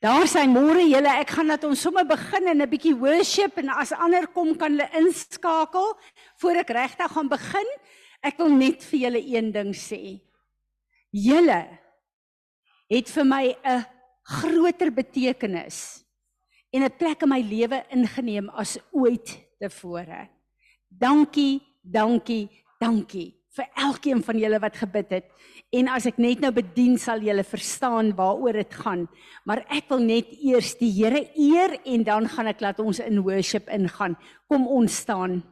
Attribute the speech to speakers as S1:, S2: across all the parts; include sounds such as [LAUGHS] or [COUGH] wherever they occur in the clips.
S1: Daar sy môre julle, ek gaan dat ons sommer begin en 'n bietjie worship en as ander kom kan hulle inskakel voor ek regtig gaan begin. Ek wil net vir julle een ding sê. Julle het vir my 'n groter betekenis en 'n plek in my lewe ingeneem as ooit tevore. Dankie, dankie, dankie vir elkeen van julle wat gebid het. En as ek net nou bedien sal julle verstaan waaroor dit gaan. Maar ek wil net eers die Here eer en dan gaan ek laat ons in worship ingaan. Kom ons staan.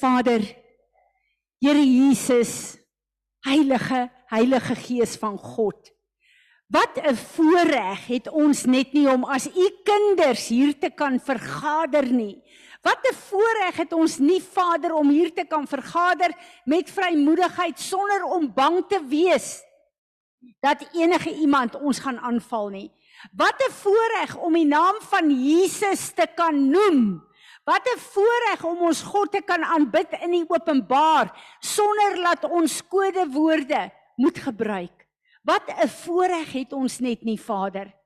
S1: Vader Here Jesus, Heilige, Heilige Gees van God. Wat 'n voorreg het ons net nie om as u kinders hier te kan vergader nie. Wat 'n voorreg het ons nie Vader om hier te kan vergader met vrymoedigheid sonder om bang te wees dat enige iemand ons gaan aanval nie. Wat 'n voorreg om die naam van Jesus te kan noem. Wat 'n voorreg om ons God te kan aanbid in die openbaar sonder dat ons kodewoorde moet gebruik. Wat 'n voorreg het ons net nie Vader.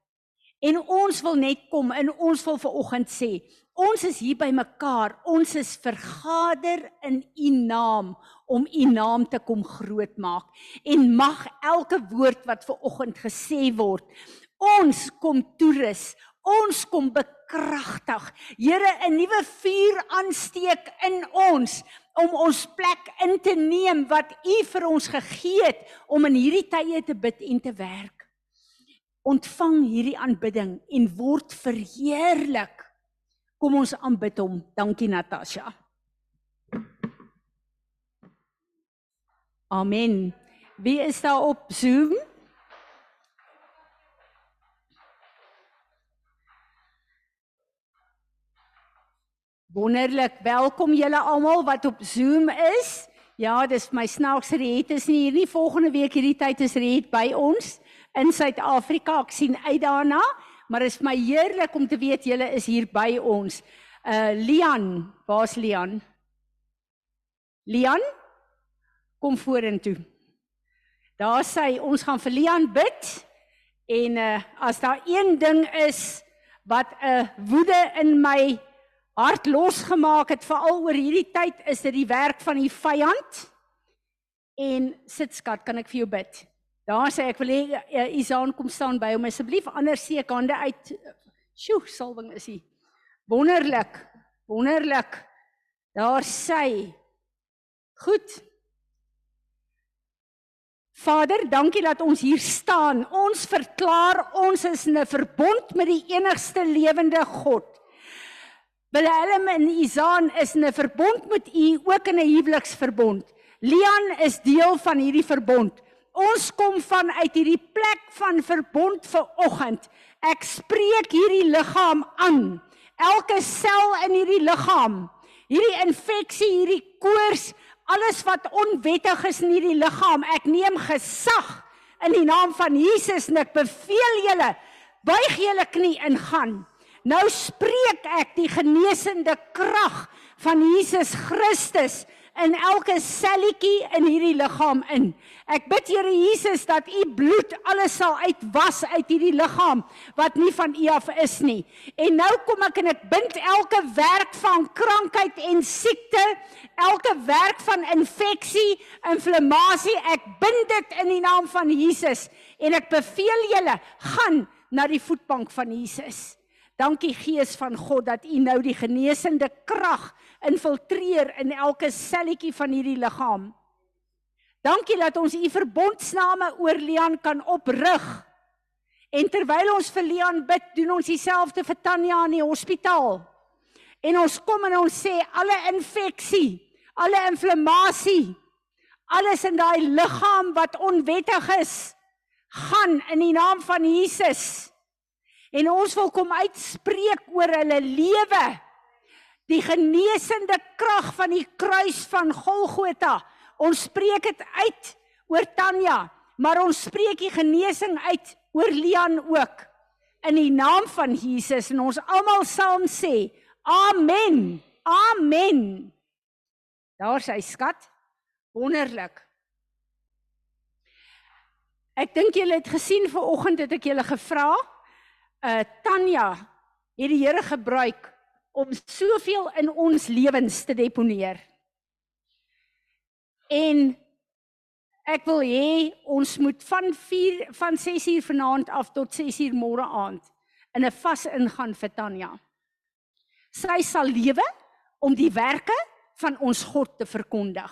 S1: En ons wil net kom en ons wil ver oggend sê, ons is hier by mekaar. Ons is vergader in U naam om U naam te kom groot maak. En mag elke woord wat ver oggend gesê word, ons kom toerus. Ons kom bekragtig. Here, 'n nuwe vuur aansteek in ons om ons plek in te neem wat U vir ons gegee het om in hierdie tye te bid en te werk ontvang hierdie aanbidding en word verheerlik. Kom ons aanbid hom. Dankie Natasha. Amen. Wie is daar op Zoom? Wonderlik. Welkom julle almal wat op Zoom is. Ja, dis my snaakse reet is nie hier nie. Volgende week hierdie tyd is reet by ons in Suid-Afrika. Ek sien uit daarna, maar dit is my heerlik om te weet julle is hier by ons. Uh Lian, waar's Lian? Lian kom vorentoe. Daar sê ons gaan vir Lian bid en uh as daar een ding is wat 'n uh, woede in my hart losgemaak het veral oor hierdie tyd is dit die werk van die vyand. En sit skat, kan ek vir jou bid? Daar sê ek wil hê uh, Isaan kom staan by hom asseblief anders seek hande uit. Sjoe, salwing is hy. Wonderlik. Wonderlik. Daar sê Goed. Vader, dankie dat ons hier staan. Ons verklaar ons is in 'n verbond met die enigste lewende God. Willem en Isaan is in 'n verbond met U, ook in 'n huweliksverbond. Lian is deel van hierdie verbond. Ons kom vanuit hierdie plek van verbond vir oggend. Ek spreek hierdie liggaam aan. Elke sel in hierdie liggaam. Hierdie infeksie, hierdie koors, alles wat onwettig is in hierdie liggaam. Ek neem gesag in die naam van Jesus en ek beveel julle buig julle knie en gaan. Nou spreek ek die genesende krag van Jesus Christus in elke selletjie in hierdie liggaam in. Ek bid Here Jesus dat u bloed alles sal uitwas uit hierdie liggaam wat nie van u af is nie. En nou kom ek en ek bind elke werk van krankheid en siekte, elke werk van infeksie, inflammasie, ek bind dit in die naam van Jesus en ek beveel julle gaan na die voetbank van Jesus. Dankie Gees van God dat u nou die genesende krag infiltreer in elke selletjie van hierdie liggaam. Dankie dat ons u verbondsname oor Lian kan oprig. En terwyl ons vir Lian bid, doen ons dieselfde vir Tanya in die hospitaal. En ons kom en ons sê alle infeksie, alle inflammasie, alles in daai liggaam wat onwettig is, gaan in die naam van Jesus. En ons wil kom uitspreek oor hulle lewe die genesende krag van die kruis van Golgotha. Ons spreek dit uit oor Tanya, maar ons spreek die genesing uit oor Lian ook in die naam van Jesus en ons almal saam sê amen. Amen. Daar sy skat. Wonderlik. Ek dink julle het gesien ver oggend het ek julle gevra uh Tanya het die Here gebruik om soveel in ons lewens te deponeer. En ek wil hê ons moet van 4 van 6 uur vanaand af tot 6 uur môre aand in 'n vas ingaan vir Tanya. Sy sal lewe om die werke van ons God te verkondig.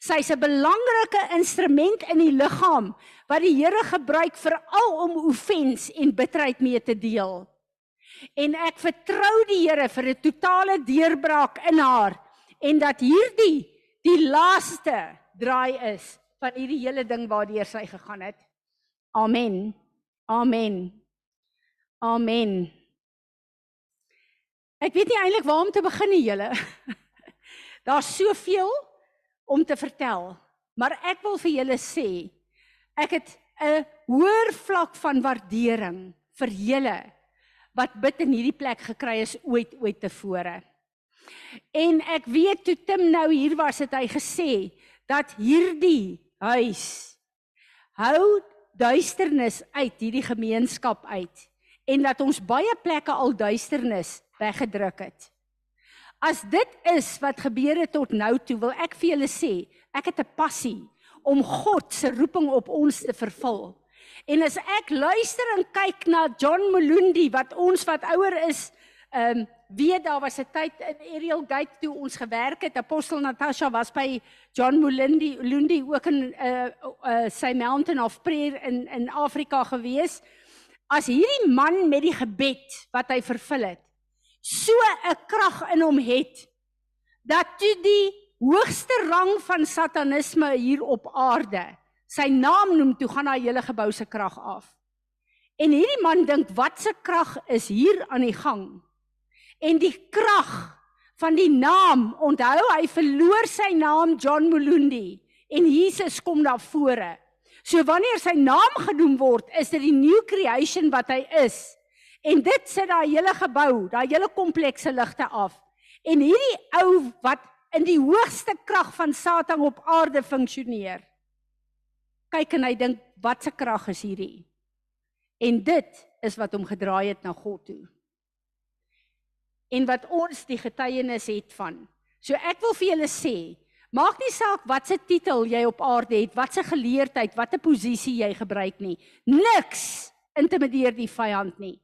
S1: Sy's 'n belangrike instrument in die liggaam wat die Here gebruik veral om offens en bitterheid mee te deel. En ek vertrou die Here vir 'n totale deurbraak in haar en dat hierdie die laaste draai is van hierdie hele ding waardeur sy gegaan het. Amen. Amen. Amen. Ek weet nie eintlik waar om te begin nie, julle. [LAUGHS] Daar's soveel om te vertel, maar ek wil vir julle sê ek het 'n hoër vlak van waardering vir julle wat bid in hierdie plek gekry is ooit ooit tevore. En ek weet toe Tim nou hier was het hy gesê dat hierdie huis hou duisternis uit hierdie gemeenskap uit en dat ons baie plekke al duisternis weggedruk het. As dit is wat gebeur het tot nou toe, wil ek vir julle sê, ek het 'n passie om God se roeping op ons te vervul. En as ek luister en kyk na John Molundi wat ons wat ouer is, ehm um, weet daar was 'n tyd in Ariel Gate toe ons gewerk het. Apostel Natasha was by John Molundi, Lundi ook in uh, uh, sy Mountain of Prayer in in Afrika gewees as hierdie man met die gebed wat hy vervul het so 'n krag in hom het dat toe die hoogste rang van satanisme hier op aarde sy naam noem toe gaan daai hele gebou se krag af en hierdie man dink wat se krag is hier aan die gang en die krag van die naam onthou hy verloor sy naam John Molundi en Jesus kom daar vore So wanneer sy naam genoem word, is dit die new creation wat hy is. En dit sit daai hele gebou, daai hele komplekse ligte af. En hierdie ou wat in die hoogste krag van Satan op aarde funksioneer. Kyk en hy dink, wat 'n krag is hierdie? En dit is wat hom gedraai het na God toe. En wat ons die getuienis het van. So ek wil vir julle sê, Maak nie saak wat se titel jy op aarde het, wat se geleerdheid, wat 'n posisie jy gebruik nie. Niks intimideer die vyand nie.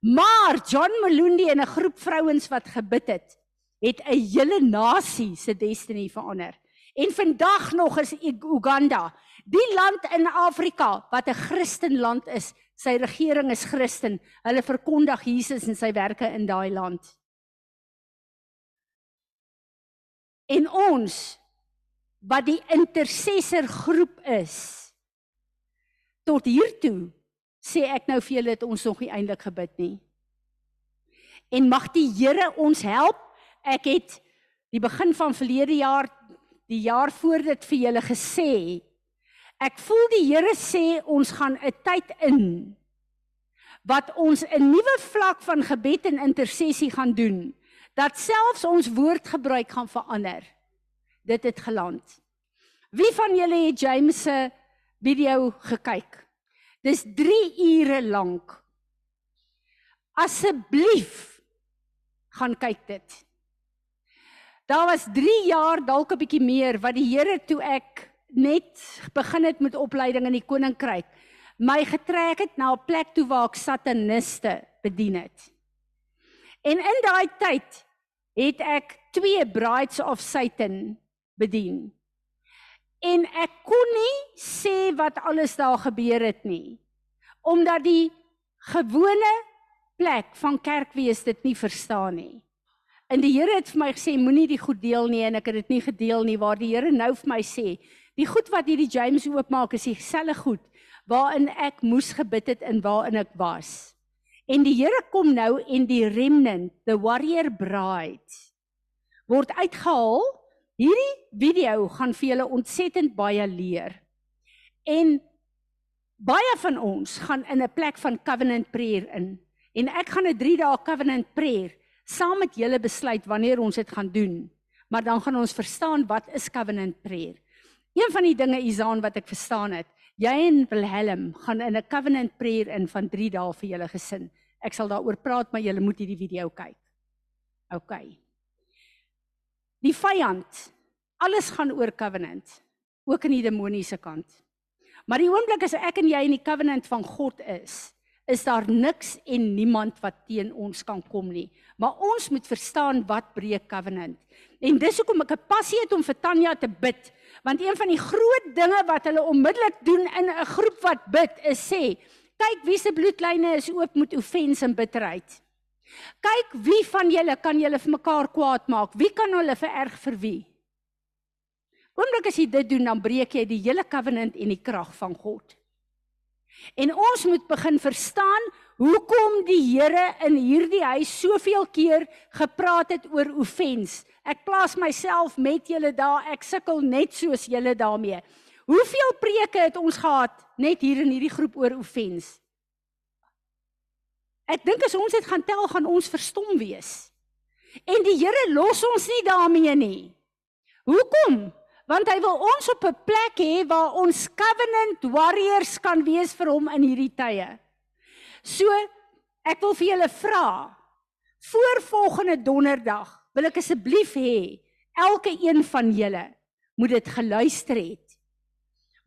S1: Maar John Melundi en 'n groep vrouens wat gebid het, het 'n hele nasie se destiny verander. En vandag nog is Uganda, die land in Afrika wat 'n Christenland is, sy regering is Christen. Hulle verkondig Jesus en sy werke in daai land. En ons wat die intercessor groep is. Tot hier toe sê ek nou vir julle dat ons nog nie eintlik gebid nie. En mag die Here ons help. Ek het die begin van verlede jaar die jaar voor dit vir julle gesê. Ek voel die Here sê ons gaan 'n tyd in wat ons 'n nuwe vlak van gebed en intersessie gaan doen dat selfs ons woordgebruik gaan verander dit het geland. Wie van julle het James se video gekyk? Dis 3 ure lank. Asseblief gaan kyk dit. Daar was 3 jaar dalk 'n bietjie meer wat die Here toe ek net begin het met opleiding in die koninkryk my getrek het na 'n plek toe waar ek sataniste bedien het. En in daai tyd het ek twee brides of Satan bedien. En ek kon nie sê wat alles daar gebeur het nie. Omdat die gewone plek van kerkwees dit nie verstaan nie. En die Here het vir my gesê moenie die goed deel nie en ek het dit nie gedeel nie waar die Here nou vir my sê die goed wat hierdie James oopmaak is dieselfde goed waarin ek moes gebid het en waarin ek was. En die Here kom nou en die remnant, the warrior bride word uitgehaal Hierdie video gaan vir julle ontsettend baie leer. En baie van ons gaan in 'n plek van covenant prayer in. En ek gaan 'n 3 dae covenant prayer saam met julle besluit wanneer ons dit gaan doen. Maar dan gaan ons verstaan wat is covenant prayer. Een van die dinge Isaan wat ek verstaan het, jy en Wilhelm gaan in 'n covenant prayer in van 3 dae vir julle gesin. Ek sal daaroor praat, maar julle moet hierdie video kyk. OK. Die vyand, alles gaan oor covenant, ook in die demoniese kant. Maar die oomblik as ek en jy in die covenant van God is, is daar niks en niemand wat teen ons kan kom nie. Maar ons moet verstaan wat breek covenant. En dis hoekom ek 'n passie het om vir Tanya te bid, want een van die groot dinge wat hulle onmiddellik doen in 'n groep wat bid is sê, kyk wie se bloedlyne is oop met offense en bitterheid. Kyk wie van julle kan julle vir mekaar kwaad maak? Wie kan hulle vererg vir wie? Oomblik as jy dit doen, dan breek jy die hele covenant en die krag van God. En ons moet begin verstaan hoekom die Here in hierdie huis soveel keer gepraat het oor offense. Ek plaas myself met julle daar. Ek sukkel net soos julle daarmee. Hoeveel preke het ons gehad net hier in hierdie groep oor offense? Ek dink as ons dit gaan tel, gaan ons verstom wees. En die Here los ons nie daarmee nie. Hoekom? Want hy wil ons op 'n plek hê waar ons covenant warriors kan wees vir hom in hierdie tye. So ek wil vir julle vra voor volgende donderdag wil ek asseblief hê elke een van julle moet dit geluister het.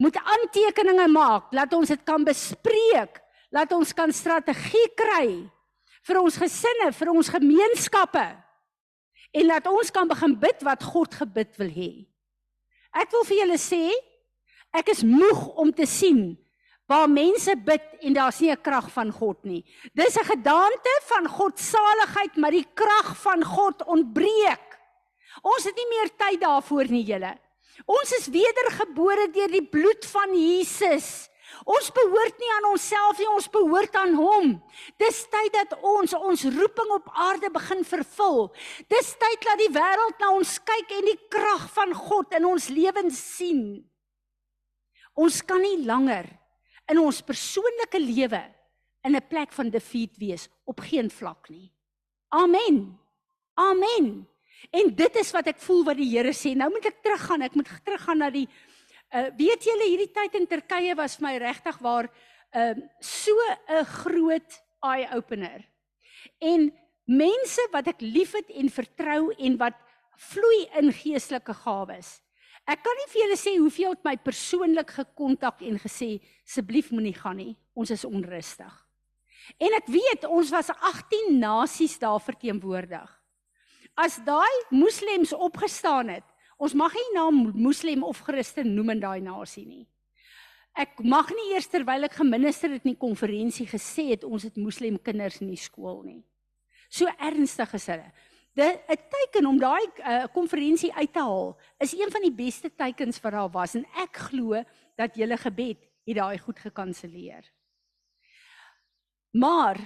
S1: Moet aantekeninge maak, laat ons dit kan bespreek, laat ons kan strategie kry vir ons gesinne, vir ons gemeenskappe. En laat ons kan begin bid wat God gebid wil hê. Ek wil vir julle sê, ek is moeg om te sien waar mense bid en daar's nie 'n krag van God nie. Dis 'n gedaante van God saligheid, maar die krag van God ontbreek. Ons het nie meer tyd daarvoor nie, julle. Ons is wedergebore deur die bloed van Jesus. Ons behoort nie aan onsself nie, ons behoort aan Hom. Dis tyd dat ons ons roeping op aarde begin vervul. Dis tyd dat die wêreld na ons kyk en die krag van God in ons lewens sien. Ons kan nie langer in ons persoonlike lewe in 'n plek van defeat wees op geen vlak nie. Amen. Amen. En dit is wat ek voel wat die Here sê. Nou moet ek teruggaan. Ek moet teruggaan na die uh weet julle hierdie tyd in Turkye was vir my regtig waar uh, so 'n groot eye opener. En mense wat ek liefhet en vertrou en wat vloei in geestelike gawes. Ek kan nie vir julle sê hoeveel het my persoonlik gekontak en gesê asseblief moenie gaan nie. Ons is onrustig. En ek weet ons was 18 nasies daar verteenwoordig. As daai moslems opgestaan het, ons mag nie naam moslem of Christen noem in daai nasie nie. Ek mag nie eers terwyl ek geminister het in die konferensie gesê het ons het moslem kinders in die skool nie. So ernstig is hulle. Dit 'n teken om daai uh, konferensie uit te haal is een van die beste tekens wat daar was en ek glo dat julle gebed het daai goed gekanselleer. Maar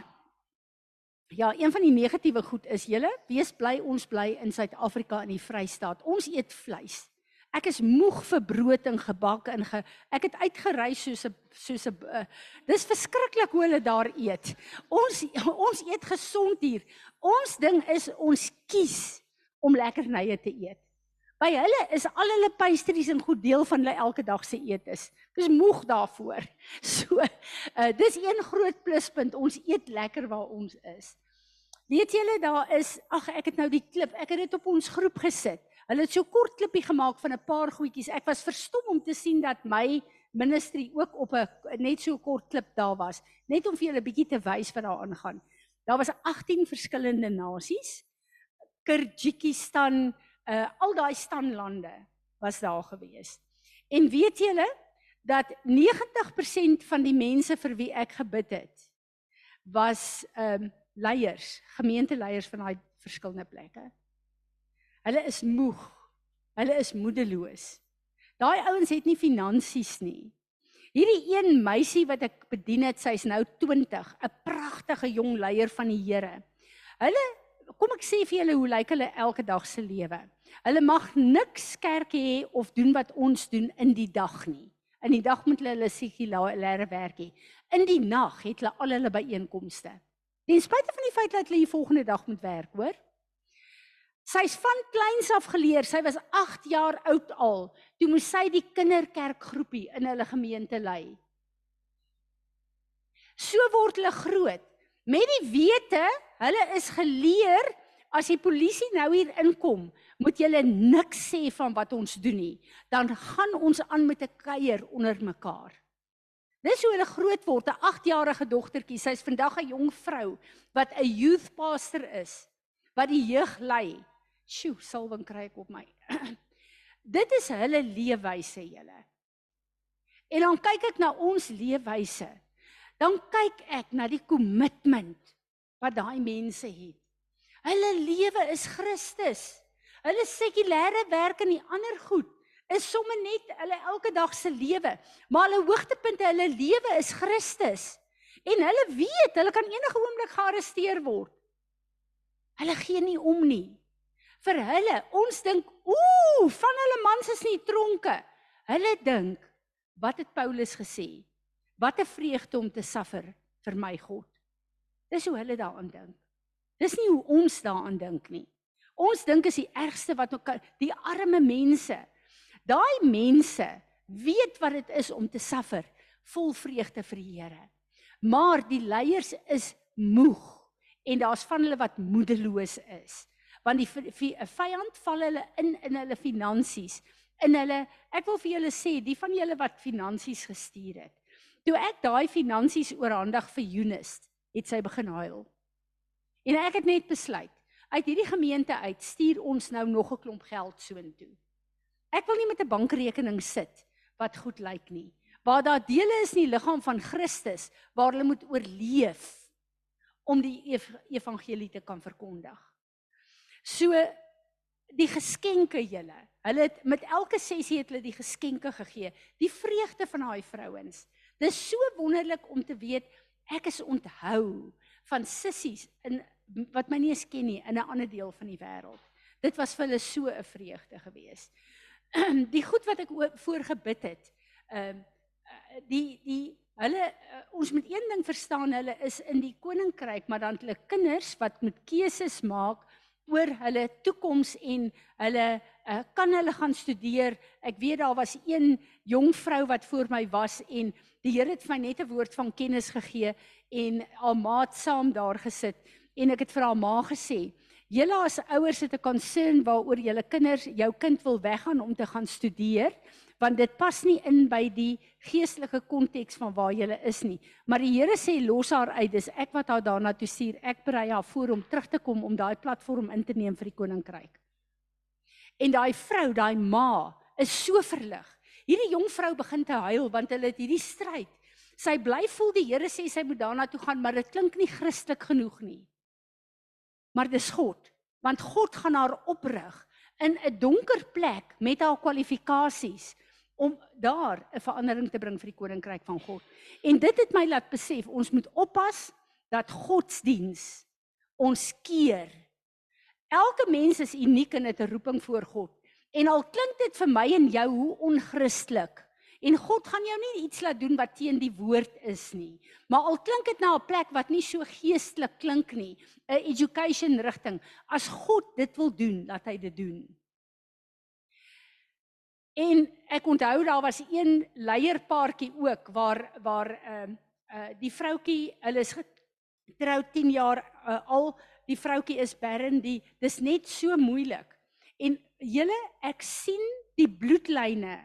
S1: ja, een van die negatiewe goed is julle wees bly ons bly in Suid-Afrika in die Vrystaat. Ons eet vleis. Ek is moeg vir brood en gebak en ge, ek het uitgereis soos 'n soos 'n uh, dis verskriklik hoe hulle daar eet. Ons ons eet gesond hier. Ons ding is ons kies om lekkernye te eet. By hulle is al hulle pastries en goed deel van hulle elke dag se eetes. Dis moeg daarvoor. [LAUGHS] So, uh, dis een groot pluspunt. Ons eet lekker waar ons is. Weet julle daar is ag ek het nou die klip. Ek het dit op ons groep gesit. Hulle het so kort klippie gemaak van 'n paar goedjies. Ek was verstom om te sien dat my ministry ook op 'n net so kort klip daar was, net om vir julle 'n bietjie te wys wat daar aangaan. Daar was 18 verskillende nasies. Kyrgyzstan, uh al daai standlande was daar gewees. En weet julle dat 90% van die mense vir wie ek gebid het was ehm um, leiers, gemeenteleiers van daai verskillende plekke. Hulle is moeg. Hulle is moedeloos. Daai ouens het nie finansies nie. Hierdie een meisie wat ek bedien het, sy's nou 20, 'n pragtige jong leier van die Here. Hulle kom ek sê vir julle hoe lyk hulle elke dag se lewe. Hulle mag niks kerk hê of doen wat ons doen in die dag nie. In die dag moet hulle hulle sekulêre werk hê. In die nag het hulle al hulle byeenkomste. Ten spyte van die feit dat hulle die volgende dag moet werk, hoor. Sy's van kleins af geleer. Sy was 8 jaar oud al toe moes sy die kinderkerkgroepie in hulle gemeente lei. So word hulle groot. met die wete, hulle is geleer as die polisie nou hier inkom, moet julle niks sê van wat ons doen nie. Dan gaan ons aan met 'n kuier onder mekaar. Dis hoe hulle groot word, 'n 8-jarige dogtertjie. Sy's vandag 'n jong vrou wat 'n youth pastor is, wat die jeug lei. Sjoe, salwing kry ek op my. [CLEARS THROAT] Dit is hulle leefwyse, julle. En dan kyk ek na ons leefwyse. Dan kyk ek na die kommitment wat daai mense het. Hulle lewe is Christus. Hulle sekulêre werk en die ander goed is sommer net hulle elke dag se lewe, maar hulle hoogtepunte hulle lewe is Christus. En hulle weet, hulle kan enige oomblik gearresteer word. Hulle gee nie om nie. Vir hulle, ons dink, ooh, van hulle mans is nie tronke. Hulle dink, wat het Paulus gesê? Wat 'n vreugde om te suffer vir my God. Dis hoe hulle daaraan dink. Dis nie hoe ons daaraan dink nie. Ons dink is die ergste wat ook die arme mense. Daai mense weet wat dit is om te suffer vol vreugde vir die Here. Maar die leiers is moeg en daar's van hulle wat moedeloos is. Want die vyand val hulle in in hulle finansies. In hulle ek wil vir julle sê, die van julle wat finansies gestuur het. Toe ek daai finansies oorhandig vir Eunice, het sy begin huil. En ek het net besluit, uit hierdie gemeente uit stuur ons nou nog 'n klomp geld soontoe. Ek wil nie met 'n bankrekening sit wat goed lyk nie. Waar daar dele is in die liggaam van Christus waar hulle moet oorleef om die ev evangelie te kan verkondig. So die geskenke julle. Hulle het met elke sessie het hulle die geskenke gegee. Die vreugde van daai vrouens. Dis so wonderlik om te weet ek is onthou van sissies in wat my nie ken nie in 'n ander deel van die wêreld. Dit was vir hulle so 'n vreugde geweest. [CLEARS THROAT] die goed wat ek voorgebid het, ehm die die hulle uh, ons moet een ding verstaan, hulle is in die koninkryk, maar dan hulle kinders wat moet keuses maak oor hulle toekoms en hulle uh, kan hulle gaan studeer. Ek weet daar was een jong vrou wat voor my was en die Here het vir my net 'n woord van kennis gegee en haar maat saam daar gesit en ek het vir haar ma gesê julle as ouers het 'n concern waaroor julle kinders jou kind wil weggaan om te gaan studeer want dit pas nie in by die geestelike konteks van waar jy is nie. Maar die Here sê los haar uit dis ek wat haar daarna toe stuur. Ek berei haar voor om terug te kom om daai platform in te neem vir die koninkryk. En daai vrou daai ma is so verlig. Hierdie jong vrou begin te huil want hulle het hierdie stryd. Sy bly voel die Here sê sy moet daarna toe gaan, maar dit klink nie Christelik genoeg nie. Maar dis God, want God gaan haar oprig in 'n donker plek met haar kwalifikasies om daar 'n verandering te bring vir die koninkryk van God. En dit het my laat besef ons moet oppas dat godsdiens ons keer. Elke mens is uniek en het 'n roeping voor God. En al klink dit vir my en jou hoe onchristelik, En God gaan jou nie iets laat doen wat teen die woord is nie. Maar al klink dit na 'n plek wat nie so geestelik klink nie, 'n education rigting. As God dit wil doen, laat hy dit doen. En ek onthou daar was een leierpaartjie ook waar waar ehm uh, uh, die vroutjie, hulle is getrou 10 jaar uh, al die vroutjie is barren, die dis net so moeilik. En julle ek sien die bloedlyne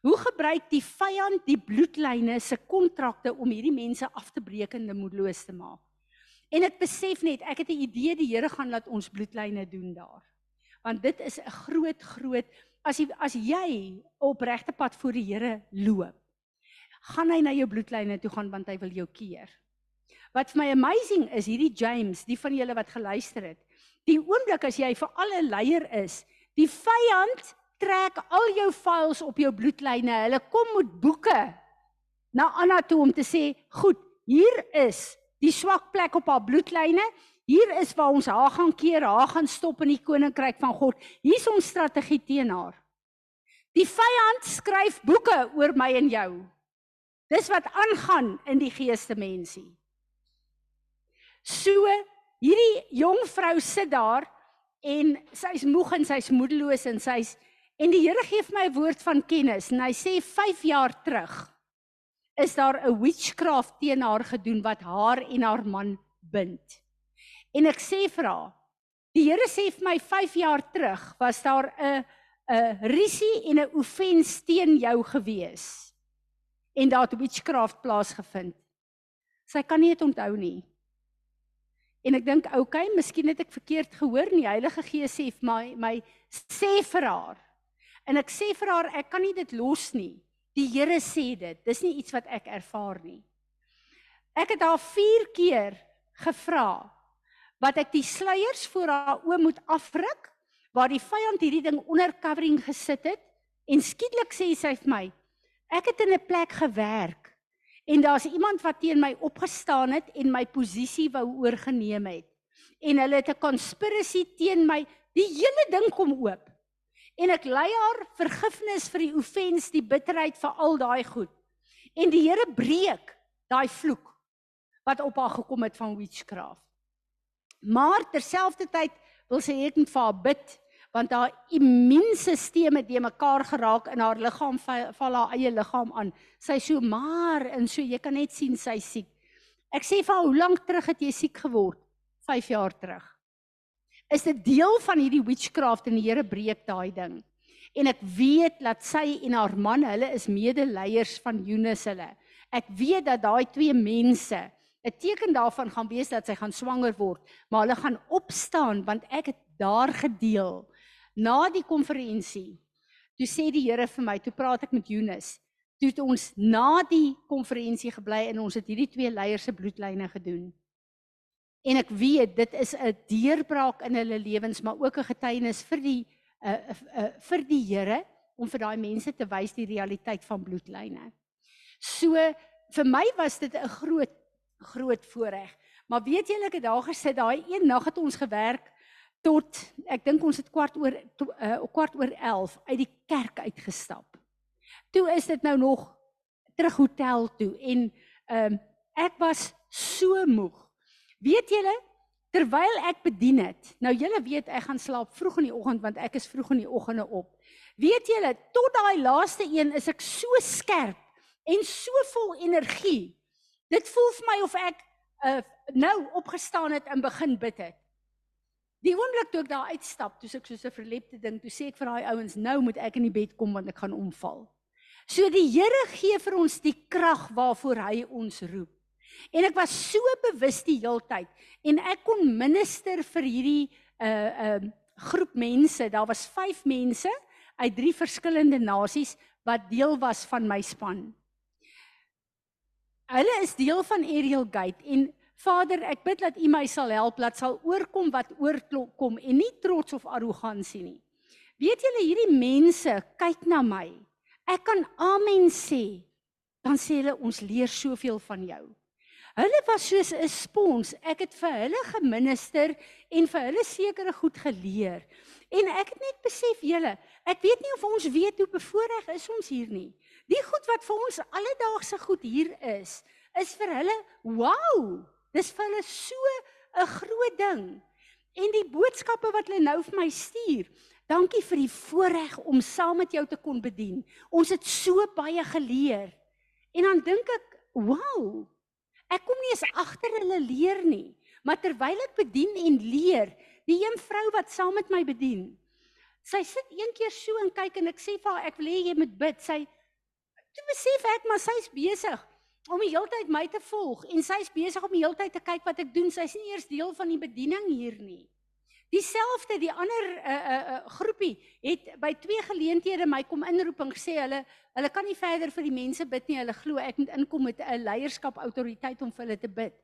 S1: Hoe gebruik die vyand die bloedlyne se kontrakte om hierdie mense af te breek en moedeloos te maak? En ek besef net, ek het 'n idee die Here gaan laat ons bloedlyne doen daar. Want dit is 'n groot groot as jy as jy op regte pad voor die Here loop, gaan hy na jou bloedlyne toe gaan want hy wil jou keer. Wat vir my amazing is, hierdie James, die van julle wat geluister het, die oomblik as jy vir alle leier is, die vyand trek al jou files op jou bloedlyne. Hulle kom met boeke na Anna toe om te sê, "Goed, hier is die swak plek op haar bloedlyne. Hier is waar ons haar gaan keer, haar gaan stop in die koninkryk van God. Hier's ons strategie teen haar." Die vyand skryf boeke oor my en jou. Dis wat aangaan in die geeste mensie. So hierdie jong vrou sit daar en sy's moeg en sy's moedeloos en sy's En die Here gee vir my 'n woord van kennis en hy sê 5 jaar terug is daar 'n witchcraft teen haar gedoen wat haar en haar man bind. En ek sê vir haar, die Here sê vir my 5 jaar terug was daar 'n 'n risie en 'n offens teen jou gewees. En daar het witchcraft plaasgevind. Sy kan nie dit onthou nie. En ek dink, oké, okay, miskien het ek verkeerd gehoor nie. Heilige Gees sê vir my, my sê vir haar. En ek sê vir haar, ek kan nie dit los nie. Die Here sê dit. Dis nie iets wat ek ervaar nie. Ek het haar 4 keer gevra wat ek die sluiers voor haar oë moet afruk waar die vyand hierdie ding onder covering gesit het en skielik sê sy vir my ek het in 'n plek gewerk en daar's iemand wat teen my opgestaan het en my posisie wou oorgeneem het. En hulle het 'n conspiracy teen my. Die hele ding kom oop. En ek lei haar vergifnis vir die offens, die bitterheid vir al daai goed. En die Here breek daai vloek wat op haar gekom het van witchcraft. Maar terselfdertyd wil sy ek net vir haar bid want haar immuunstelsel het de mekaar geraak in haar liggaam val haar eie liggaam aan. Sy so maar en so jy kan net sien sy siek. Ek sê vir haar, hoe lank terug het jy siek geword? 5 jaar terug. Is dit deel van hierdie witchcraft en die Here breek daai ding? En ek weet dat sy en haar man, hulle is medeleiers van Eunice hulle. Ek weet dat daai twee mense 'n teken daarvan gaan wees dat sy gaan swanger word, maar hulle gaan opstaan want ek het daar gedeel na die konferensie, toe sê die Here vir my, toe praat ek met Jonas, toe het ons na die konferensie gebly en ons het hierdie twee leiers se bloedlyne gedoen. En ek weet dit is 'n deurbraak in hulle lewens, maar ook 'n getuienis vir die uh, uh, uh vir die Here om vir daai mense te wys die realiteit van bloedlyne. So vir my was dit 'n groot groot voorreg. Maar weet julle ek het daar gesit daai een nag het ons gewerk tot ek dink ons het kwart oor to, uh, kwart oor 11 uit die kerk uitgestap. Toe is dit nou nog terug hotel toe en ehm uh, ek was so moeg. Weet julle terwyl ek bedien het. Nou julle weet ek gaan slaap vroeg in die oggend want ek is vroeg in die oggende op. Weet julle tot daai laaste een is ek so skerp en so vol energie. Dit voel vir my of ek uh, nou opgestaan het en begin bid het. Die oomblik toe ek daar uitstap, toe ek soos 'n verlepte ding, toe sê ek vir daai ouens, nou moet ek in die bed kom want ek gaan omval. So die Here gee vir ons die krag waarvoor hy ons roep. En ek was so bewus die heeltyd en ek kon minister vir hierdie 'n uh, 'n uh, groep mense. Daar was 5 mense uit drie verskillende nasies wat deel was van my span. Hulle is deel van Ariel Gate en Vader, ek bid dat U my sal help, laat sal oorkom wat oorkom en nie trots of arrogansie nie. Weet julle hierdie mense kyk na my. Ek kan amen sê. Dan sê hulle ons leer soveel van jou. Hulle was soos 'n spons. Ek het vir hulle geminister en vir hulle sekere goed geleer. En ek het net besef julle, ek weet nie of ons weet hoe bevoordeel is ons hier nie. Die goed wat vir ons alledaagse goed hier is, is vir hulle wow. Dis vir hulle so 'n groot ding. En die boodskappe wat hulle nou vir my stuur. Dankie vir die voorreg om saam met jou te kon bedien. Ons het so baie geleer. En dan dink ek, wow. Ek kom nie eens agter hulle leer nie, maar terwyl ek bedien en leer, die een vrou wat saam met my bedien. Sy sit een keer so en kyk en ek sê vir haar ek wil hê jy moet bid. Sy toe besef ek maar sy's besig om die hele tyd my te volg en sy's besig om die hele tyd te kyk wat ek doen. Sy's nie eers deel van die bediening hier nie. Dieselfde die ander uh, uh, groepie het by twee geleenthede my kom inroep en gesê hulle hulle kan nie verder vir die mense bid nie. Hulle glo ek moet inkom met 'n leierskap autoriteit om vir hulle te bid.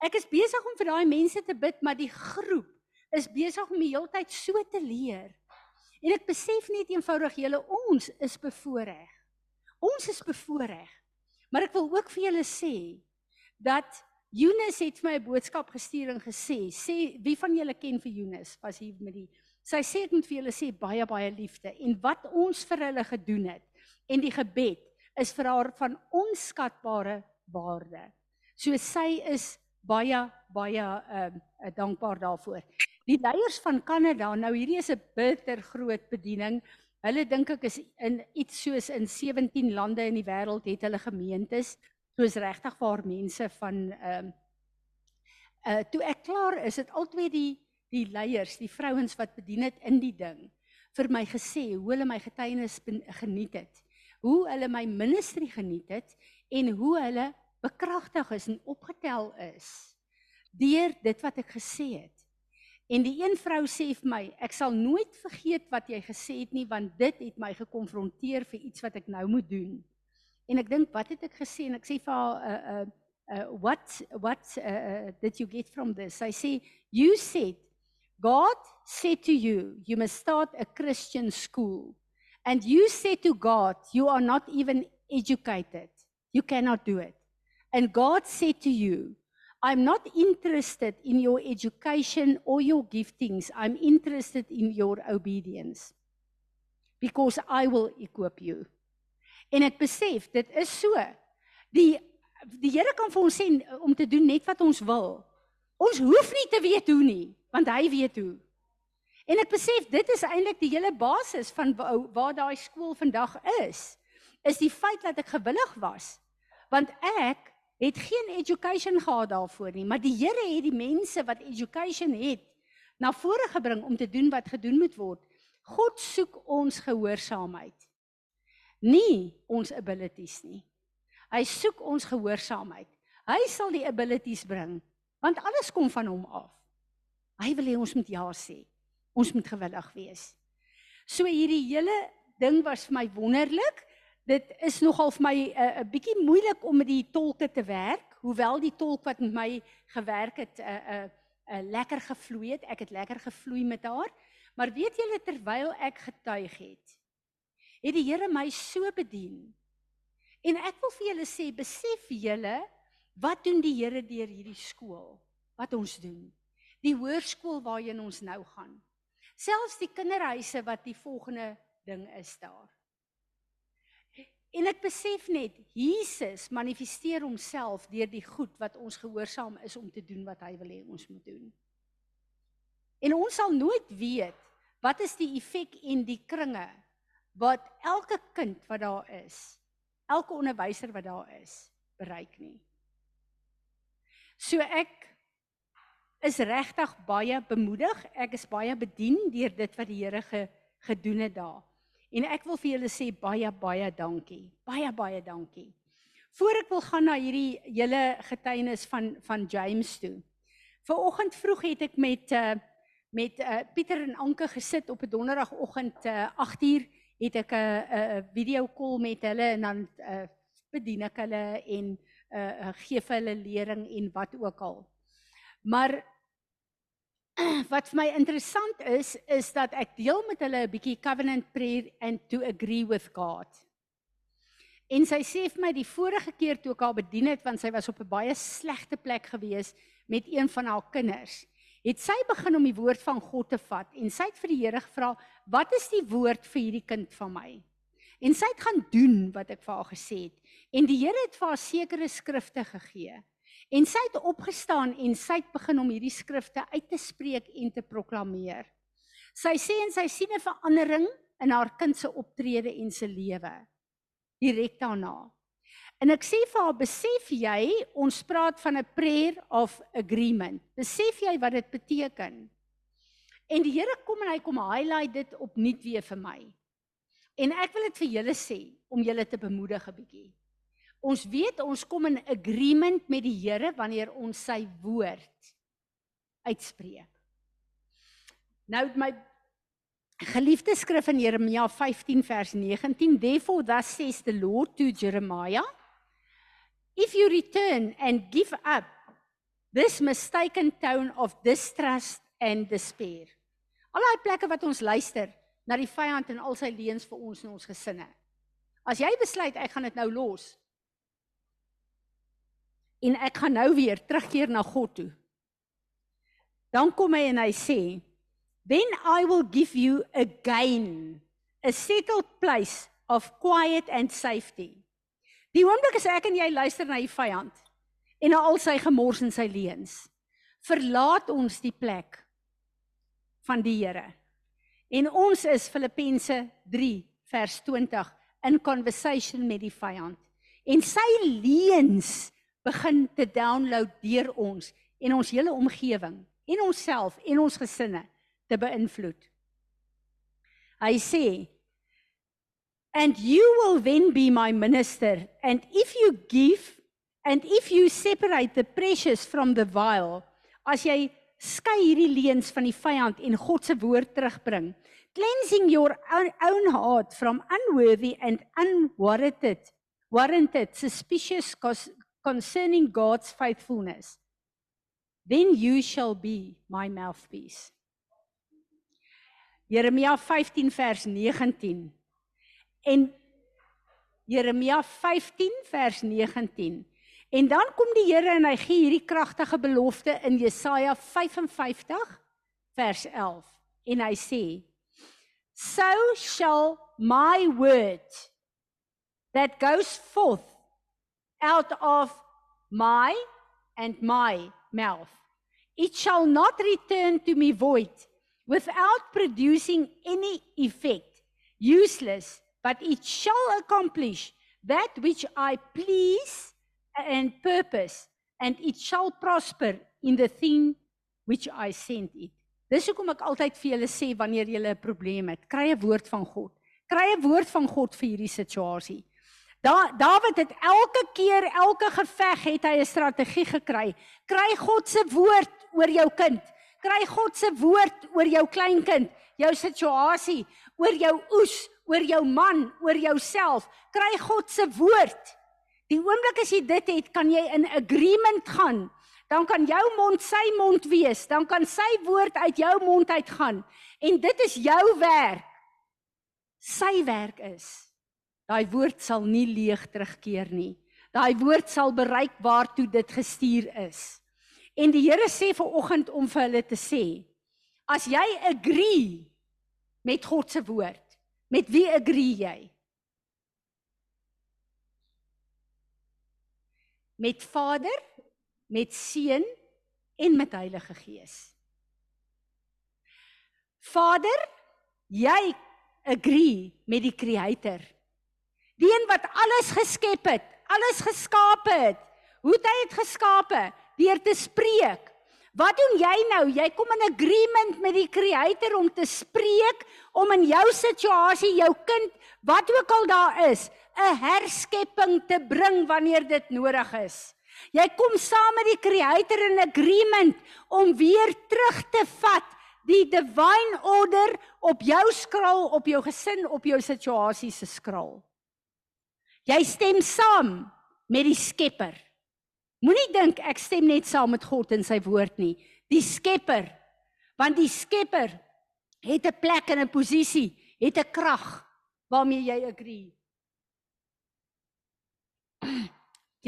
S1: Ek is besig om vir daai mense te bid, maar die groep is besig om die hele tyd so te leer. En ek besef net eenvoudig julle ons is bevoordeel. Ons is bevoordeel. Maar ek wil ook vir julle sê dat Jonas het my 'n boodskap gestuur en gesê, sê wie van julle ken vir Jonas? Was hier met die Sy sê ek moet vir julle sê baie baie liefde en wat ons vir hulle gedoen het en die gebed is vir haar van onskatbare waarde. So sy is baie baie ehm uh, dankbaar daarvoor. Die leiers van Kanada, nou hierdie is 'n bitter groot bediening. Hulle dink ek is in iets soos in 17 lande in die wêreld het hulle gemeentes soos regtig waar mense van ehm um, uh toe ek klaar is, het altyd die die leiers, die vrouens wat bedien het in die ding vir my gesê hoe hulle my getuienis geniet het. Hoe hulle my ministry geniet het en hoe hulle bekragtig is en opgetel is deur dit wat ek gesê het. En die een vrou sê vir my, ek sal nooit vergeet wat jy gesê het nie want dit het my gekonfronteer vir iets wat ek nou moet doen. En ek dink, wat het ek gesê? En ek sê vir haar, uh uh uh what what uh, uh did you get from this? Sy sê, you said God said to you, you must start a Christian school. And you said to God, you are not even educated. You cannot do it. And God said to you, I'm not interested in your education or your giftings. I'm interested in your obedience. Because I will equip you. En ek besef dit is so. Die die Here kan vir ons sê om te doen net wat ons wil. Ons hoef nie te weet hoe nie, want hy weet hoe. En ek besef dit is eintlik die hele basis van waar, waar daai skool vandag is. Is die feit dat ek gewillig was. Want ek het geen education gehad daarvoor nie, maar die Here het die mense wat education het na vore gebring om te doen wat gedoen moet word. God soek ons gehoorsaamheid. Nie ons abilities nie. Hy soek ons gehoorsaamheid. Hy sal die abilities bring want alles kom van hom af. Hy wil hê ons moet ja sê. Ons moet gewillig wees. So hierdie hele ding was vir my wonderlik dit is nogal vir my 'n uh, 'n bietjie moeilik om met die tolke te werk, hoewel die tolk wat met my gewerk het 'n uh, 'n uh, uh, lekker gevloei het. Ek het lekker gevloei met haar. Maar weet julle terwyl ek getuig het, het die Here my so bedien. En ek wil vir julle sê, besef julle wat doen die Here deur hierdie skool? Wat ons doen? Die hoërskool waarheen ons nou gaan. Selfs die kinderhuise wat die volgende ding is daar. En ek besef net Jesus manifesteer homself deur die goed wat ons gehoorsaam is om te doen wat hy wil hê ons moet doen. En ons sal nooit weet wat is die effek en die kringe wat elke kind wat daar is, elke onderwyser wat daar is, bereik nie. So ek is regtig baie bemoedig. Ek is baie bedien deur dit wat die Here ge, gedoen het daar. En ek wil vir julle sê baie baie dankie. Baie baie dankie. Voor ek wil gaan na hierdie hele getuienis van van James toe. Vanoggend vroeg het ek met uh met uh Pieter en Anke gesit op 'n donderdagoggend uh 8uur het ek 'n uh, 'n uh, video call met hulle en dan uh bedien ek hulle en uh gee vir hulle lering en wat ook al. Maar [CLEARS THROAT] wat vir my interessant is is dat ek deel met hulle 'n bietjie covenant prayer and to agree with God. En sy sê vir my die vorige keer toe ek haar bedien het want sy was op 'n baie slegte plek gewees met een van haar kinders. Het sy begin om die woord van God te vat en sy het vir die Here gevra, "Wat is die woord vir hierdie kind van my?" En sy het gaan doen wat ek vir haar gesê het. En die Here het vir haar sekere skrifte gegee. En sy het opgestaan en sy het begin om hierdie skrifte uit te spreek en te proklameer. Sy sê en sy sien 'n verandering in haar kind se optrede en se lewe direk daarna. En ek sê vir haar, besef jy, ons praat van 'n prayer of agreement. Besef jy wat dit beteken? En die Here kom en hy kom highlight dit opnuut weer vir my. En ek wil dit vir julle sê om julle te bemoedig 'n bietjie. Ons weet ons kom in agreement met die Here wanneer ons sy woord uitspreek. Nou my geliefde skrif in Jeremia 15 vers 19, therefore thus says the Lord to Jeremiah, if you return and give up this mistaken tone of distrust and despair. Al daai plekke wat ons luister na die vyand en al sy leuns vir ons en ons gesinne. As jy besluit ek gaan dit nou los, en ek gaan nou weer terugkeer na God toe. Dan kom hy en hy sê, "Then I will give you again a settled place of quiet and safety." Die oomblik as ek en jy luister na die vyand en na al sy gemors en sy leuns, verlaat ons die plek van die Here. En ons is Filippense 3 vers 20 in conversation met die vyand. En sy leuns begin te download deur ons en ons hele omgewing en onsself en ons gesinne te beïnvloed. Hy sê and you will then be my minister and if you give and if you separate the precious from the vile as jy skei hierdie leuns van die vyand en God se woord terugbring cleansing your own heart from unworthy and unwarranted warranted suspicious concerning God's faithfulness then you shall be my mouthpiece. Jeremia 15 vers 19. En Jeremia 15 vers 19. En dan kom die Here en hy gee hierdie kragtige belofte in Jesaja 55 vers 11 en hy sê So shall my word that goes forth out of my and my mouth. It shall not return to me void without producing any effect useless but it shall accomplish that which i please and purpose and it shall prosper in the thing which i sent it. Dis hoekom ek altyd vir julle sê wanneer jy 'n probleem het kry 'n woord van god. Kry 'n woord van god vir hierdie situasie Da Dawid het elke keer, elke geveg het hy 'n strategie gekry. Kry God se woord oor jou kind. Kry God se woord oor jou kleinkind, jou situasie, oor jou oes, oor jou man, oor jouself. Kry God se woord. Die oomblik as jy dit het, kan jy in agreement gaan. Dan kan jou mond sy mond wees, dan kan sy woord uit jou mond uitgaan en dit is jou werk. Sy werk is Daai woord sal nie leeg terugkeer nie. Daai woord sal bereik waartoe dit gestuur is. En die Here sê ver oggend om vir hulle te sê: As jy agree met God se woord, met wie agree jy? Met Vader, met Seun en met Heilige Gees. Vader, jy agree met die Creator Die een wat alles geskep het, alles geskaap het. Hoe het hy dit geskape? Deur te spreek. Wat doen jy nou? Jy kom in agreement met die Creator om te spreek om in jou situasie, jou kind, wat ook al daar is, 'n herskepping te bring wanneer dit nodig is. Jy kom saam met die Creator in agreement om weer terug te vat die divine order op jou skraal, op jou gesin, op jou situasie se skraal. Jy stem saam met die Skepper. Moenie dink ek stem net saam met God en sy woord nie. Die Skepper. Want die Skepper het 'n plek en 'n posisie, het 'n krag waarmee jy agree. [CLEARS THROAT]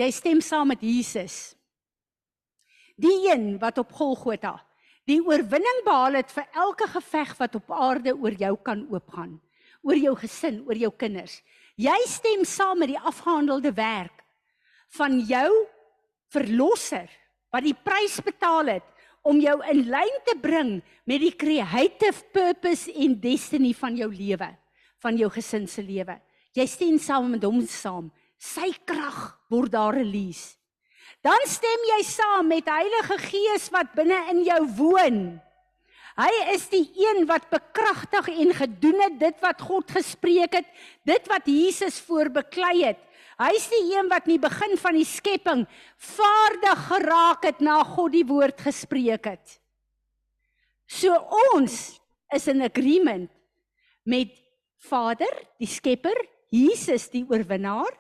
S1: Jy stem saam met Jesus. Die een wat op Golgotha die oorwinning behaal het vir elke geveg wat op aarde oor jou kan oopgaan, oor jou gesin, oor jou kinders. Jy stem saam met die afgehandelde werk van jou verlosser wat die prys betaal het om jou in lyn te bring met die creative purpose en destiny van jou lewe, van jou gesin se lewe. Jy stem saam met hom saam. Sy krag word daar release. Dan stem jy saam met Heilige Gees wat binne in jou woon. Hy is die een wat bekragtig en gedoen het dit wat God gespreek het, dit wat Jesus voorbeklei het. Hy is die een wat in die begin van die skepping vaardig geraak het na God die woord gespreek het. So ons is in agreement met Vader, die Skepper, Jesus die oorwinnaar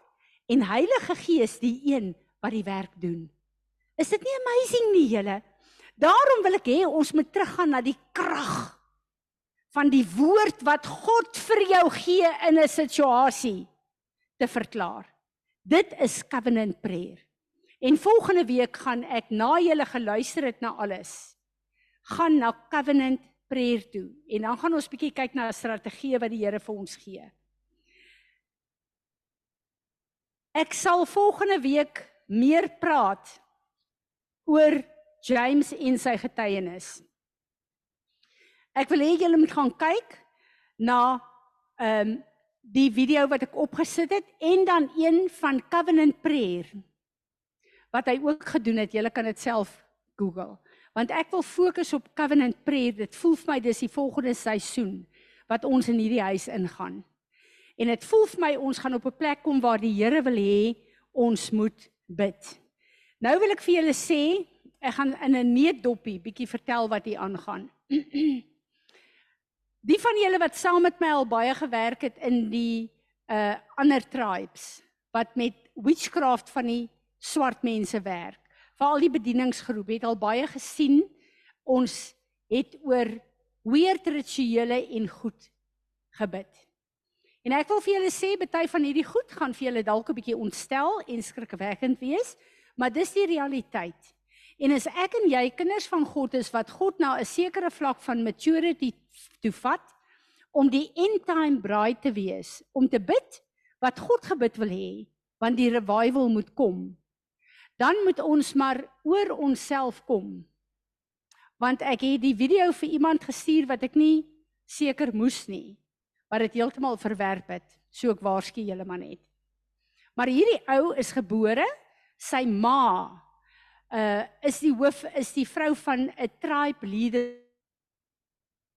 S1: en Heilige Gees die een wat die werk doen. Is dit nie amazing nie julle? Daarom wil ek hê ons moet teruggaan na die krag van die woord wat God vir jou gee in 'n situasie te verklaar. Dit is covenant prayer. En volgende week gaan ek na julle geluister het na alles gaan na covenant prayer toe en dan gaan ons bietjie kyk na 'n strategie wat die Here vir ons gee. Ek sal volgende week meer praat oor James en sy getuienis. Ek wil hê julle moet gaan kyk na ehm um, die video wat ek opgesit het en dan een van Covenant Prayer wat hy ook gedoen het. Julle kan dit self Google. Want ek wil fokus op covenant prayer. Dit voel vir my dis die volgende seisoen wat ons in hierdie huis ingaan. En dit voel vir my ons gaan op 'n plek kom waar die Here wil hê ons moet bid. Nou wil ek vir julle sê, ek gaan in 'n neetdoppie bietjie vertel wat hier aangaan. [CLEARS THROAT] Die van julle wat saam met my al baie gewerk het in die uh ander tribes wat met witchcraft van die swart mense werk. Veral die bedieningsgroep het al baie gesien. Ons het oor weird rituele en goed gebid. En ek wil vir julle sê baie van hierdie goed gaan vir julle dalk 'n bietjie ontstel en skrikwekkend wees, maar dis die realiteit. En as ek en jy kinders van God is wat God na 'n sekere vlak van maturity toe vat om die end time bride te wees, om te bid wat God gebid wil hê, want die revival moet kom. Dan moet ons maar oor onsself kom. Want ek het die video vir iemand gestuur wat ek nie seker moes nie, maar dit heeltemal verwerp het, so ek waarsku julle maar net. Maar hierdie ou is gebore, sy ma uh is die hoof is die vrou van 'n tribe leader